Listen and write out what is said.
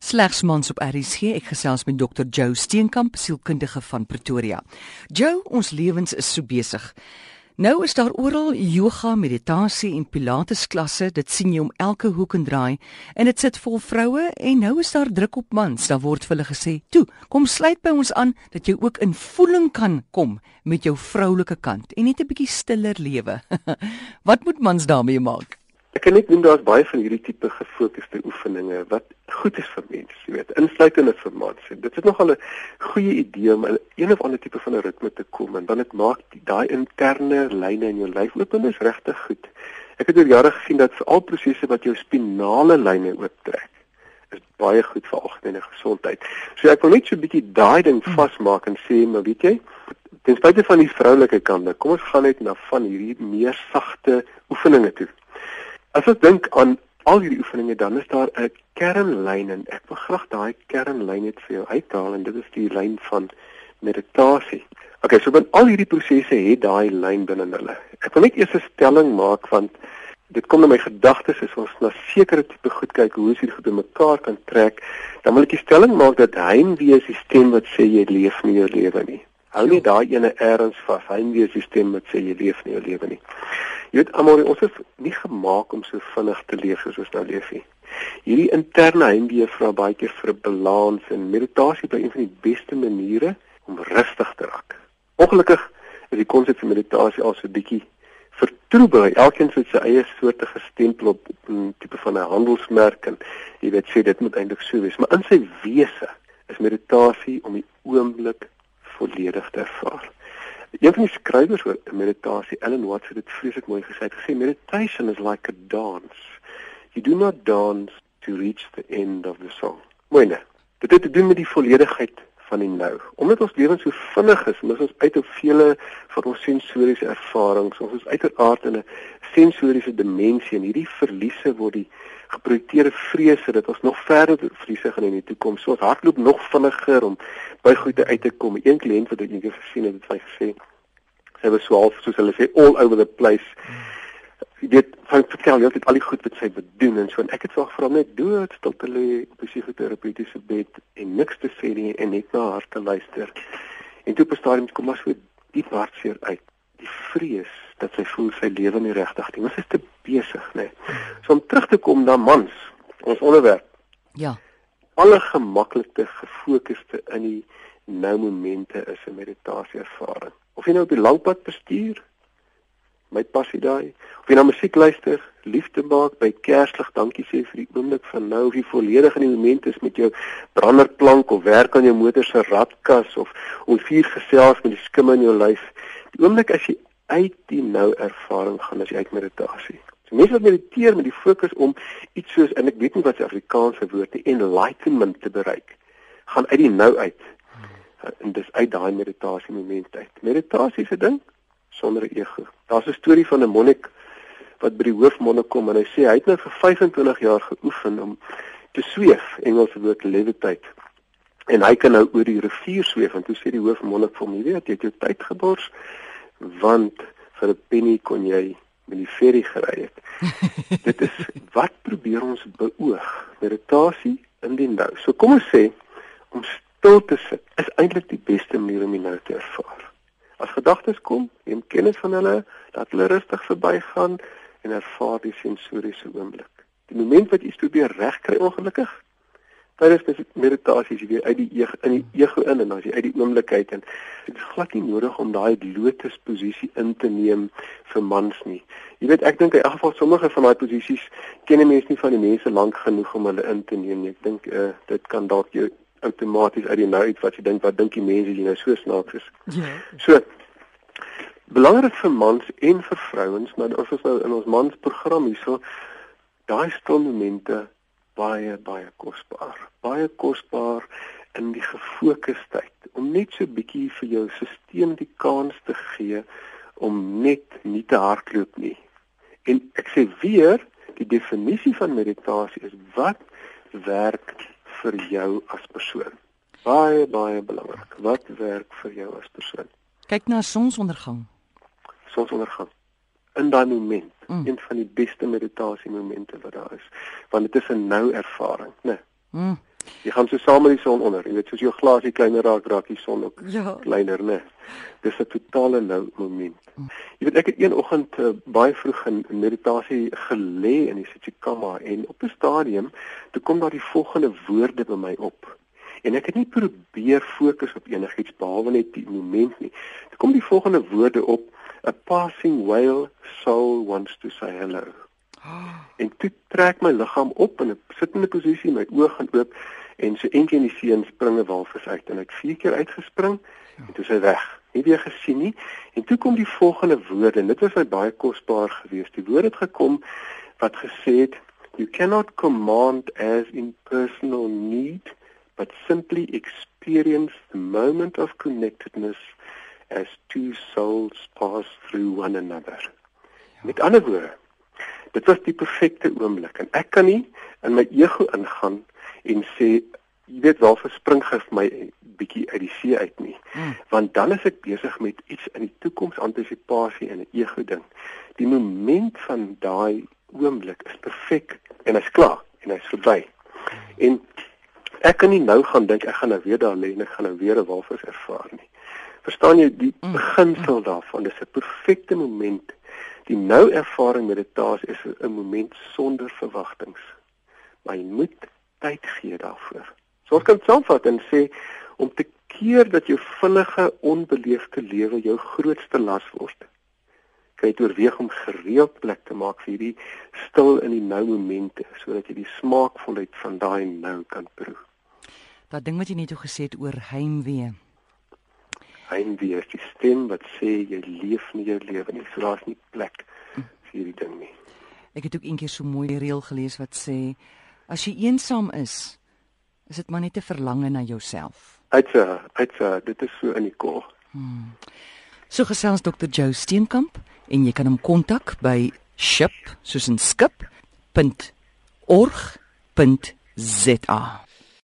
Slegs mans op RSG. Ek gesels met Dr. Joe Steenkamp, sielkundige van Pretoria. Joe, ons lewens is so besig. Nou is daar oral yoga, meditasie en pilates klasse. Dit sien jy om elke hoek en draai en dit sit vol vroue en nou is daar druk op mans. Daar word vir hulle gesê: "Toe, kom sluit by ons aan dat jy ook in voeling kan kom met jou vroulike kant en net 'n bietjie stiller lewe." Wat moet mans daarmee maak? Ek kan net noem daar's baie van hierdie tipe gefokusde oefeninge wat goed is vir mense, jy weet, insluitende vir mans. Dit is nogal 'n goeie idee om 'n een of ander tipe van 'n ritme te kom en dan dit maak daai interne lyne in jou lyf oop en is regtig goed. Ek het oor jare gesien dat veral prosesse wat jou spinale lyne ooptrek is baie goed vir algemene gesondheid. So ek wil net so 'n bietjie daai ding vasmaak en sê, maar weet jy, ten spyte van die vroulike kante, kom ons gaan net na van hierdie meer sagte oefeninge toe. As ek dink aan al hierdie oefeninge dan is daar 'n kernlyn en ek wil graag daai kernlyn net vir jou uithaal en dit is die lyn van meditasie. Okay, so binne al hierdie prosesse het daai lyn binne hulle. Ek wil net eers 'n stelling maak want dit kom in my gedagtes as ons na sekere tipe goed kyk hoe ons hierdie goed bymekaar kan trek, dan wil ek die stelling maak dat heimwee is die stem wat sê jy leef nie jou lewe nie. Hou net daai ene eers vas. Heimwee is die stem wat sê jy leef nie jou lewe nie. Jy weet almal ons is nie gemaak om so vinnig te leef soos ons nou leef nie. Hierdie interne heimwee vra baie keer vir 'n balans en meditasie bly een van die beste maniere om rustig te raak. Ongelukkig is die konsep van meditasie al so bietjie vertroebel. Elkeen het sy eie soorte gestempel op, op 'n tipe van 'n handelsmerk en jy weet sê dit moet eintlik so wees, maar in sy wese is meditasie om die oomblik volledig te ervaar. Een van die skrywers oor meditasie, Ellen Watts het dit vreeslik mooi gesê. Hy het gesê meditation is like a dance. You do not dance to reach the end of the song. Mooi né? Dit het te doen met die volledigheid van die nou. Omdat ons lewens so vinnig is, mis ons uit op vele van ons sensoriese ervarings. Ons is uiteraard in 'n sensoriese dimensie en hierdie verliese word die geprojekteerde vrese dat ons nog verder verliese gaan in die toekoms. So ons hardloop nog vinniger om by goeie uit te kom. Een kliënt wat ek eendag gesien het, het vir my gesê sy was so half soos hulle sê all over the place. Jy weet, van vertel jy altyd al die goed wat sy bedoel en so en ek het vir haar net dood stil te lê op die psigoterapeutiese bed en niks te sê nie en net na haar te luister. En toe op 'n stadium kom maar so diep hartseer uit. Die vrees dat sy voel sy lewe nie regtig nie. Ons is te besig, né? Nee. So om terug te kom na mans, ons onderwerp. Ja. Alle gemaklikste gefokusde in die nou momente is 'n meditasie ervaring. Of jy nou op die langpad bestuur, my passie daai, of jy na musiek luister, liefde maak by kerslig, dankie sê vir die oomblik van nou of jy volledig in die moment is met jou branderplank of werk aan jou motor se radkas of om vier gesels met die skimme in jou lyf. Die oomblik as jy uit die nou ervaring gaan as jy uit meditasie. So mense wat mediteer met die fokus om iets soos en ek weet nie wat se Afrikaanse woord is enlightenment te bereik, gaan uit die nou uit. En dis uit daai meditasie moment uit. Meditasie se ding sonder ego. Daar's 'n storie van 'n monnik wat by die hoofmonnik kom en hy sê hy het nou vir 25 jaar geoefen om te sweef, Engelse woord levitate. En hy kan nou oor die rivier sweef en toe sê die hoofmonnik vir hom, jy weet, jy het jou tyd gebors want vir 'n penny kon jy met die ferry gery het. Dit is wat probeer ons beoog? Meditasie in die nou. So kom ons sê om stil te sit is eintlik die beste manier om die nou te ervaar. As gedagtes kom, neem kennis van hulle, laat hulle rustig verbygaan en ervaar die sensoriese oomblik. Die oomblik wat jy probeer regkry ongelukkig tydens meditasie as jy weer uit die ego in die ego in en as jy uit die oomblik uit en dit is glad nie nodig om daai lotus posisie in te neem vir mans nie. Jy weet ek dink in elk geval sommige van daai posisies ken mense nie van die mense lank genoeg om hulle in te neem nie. Ek dink uh, dit kan dalk jou outomaties uit die nou uit wat jy dink wat dink die mense jy nou so snaaks is. Ja. So belangrik vir mans en vir vrouens, maar ons is nou in ons mans program hierso daai stil momente baie baie kosbaar. Baie kosbaar in die gefokusdheid om net so bietjie vir jou stelsel die kans te gee om net nie te hardloop nie. En ek sê weer, die definisie van meditasie is wat werk vir jou as persoon. Baie baie belangrik. Wat werk vir jou as persoon? Kyk na sonsondergang. Sonsondergang in daai moment mm. een van die beste meditasie momente wat daar is want dit is 'n nou ervaring né nee. mm. Jy gaan so saam met die son onder. Jy weet soos jou glasie kleiner raak, raak die son ook Ja. kleiner, né? Dis 'n totale nou moment. Jy weet ek het een oggend uh, baie vroeg in in meditasie gelê in die Sichikama en op 'n stadium toe kom daar die volgende woorde by my op. En ek het nie probeer fokus op enigiets behalwe net die moment nie. Toe kom die volgende woorde op: A passing whale soul wants to say hello. En toe trek my liggaam op in 'n sittende posisie, my oë gaan oop en so eentjie in die see in spring 'n walvis uit en ek vier keer uitgespring en toe is hy weg. Nie weer gesien nie. En toe kom die volgende woorde en dit was my baie kosbaar geweest. Die woord het gekom wat gesê het you cannot command as in personal need but simply experience the moment of connectedness as two souls pass through one another. Met ander woorde, dit was die perfekte oomblik en ek kan nie in my ego ingaan en sê jy weet waarvoor spring gif my bietjie uit die see uit nie Mm. want dan is ek besig met iets in die toekoms antisipasie en 'n ego ding die moment van daai oomblik is perfek en hy's klaar en hy's verby en ek kan nie nou gaan dink ek gaan nou weer daar lê en ek gaan nou weer 'n walvis ervaar nie verstaan jy die Mm. beginsel daarvan dis 'n perfekte moment die nou ervaring meditasie is 'n moment sonder verwagtinge maar jy moet tyd gee daarvoor. So ons kan saamvat en sê om te keer dat jou vinnige onbeleefde lewe jou grootste las word. Jy dit oorweeg om gereeld plek te maak vir hierdie stil in die nou momente sodat jy die smaakvolheid van daai nou kan proe. Dat ding wat jy net toe gesê het oor heimwee. Heimwee is die stem wat sê jy leef nie jou lewe nie. So daar's nie plek vir hierdie ding nie. Ek het ook eendag so mooi reël gelees wat sê as jy eensaam is, is dit maar net 'n verlange na jouself. Uitsa, uitsa, dit is so in die kol. So gesels Dr. Joe Steenkamp en jy kan hom kontak by ship soos in skip.org.za.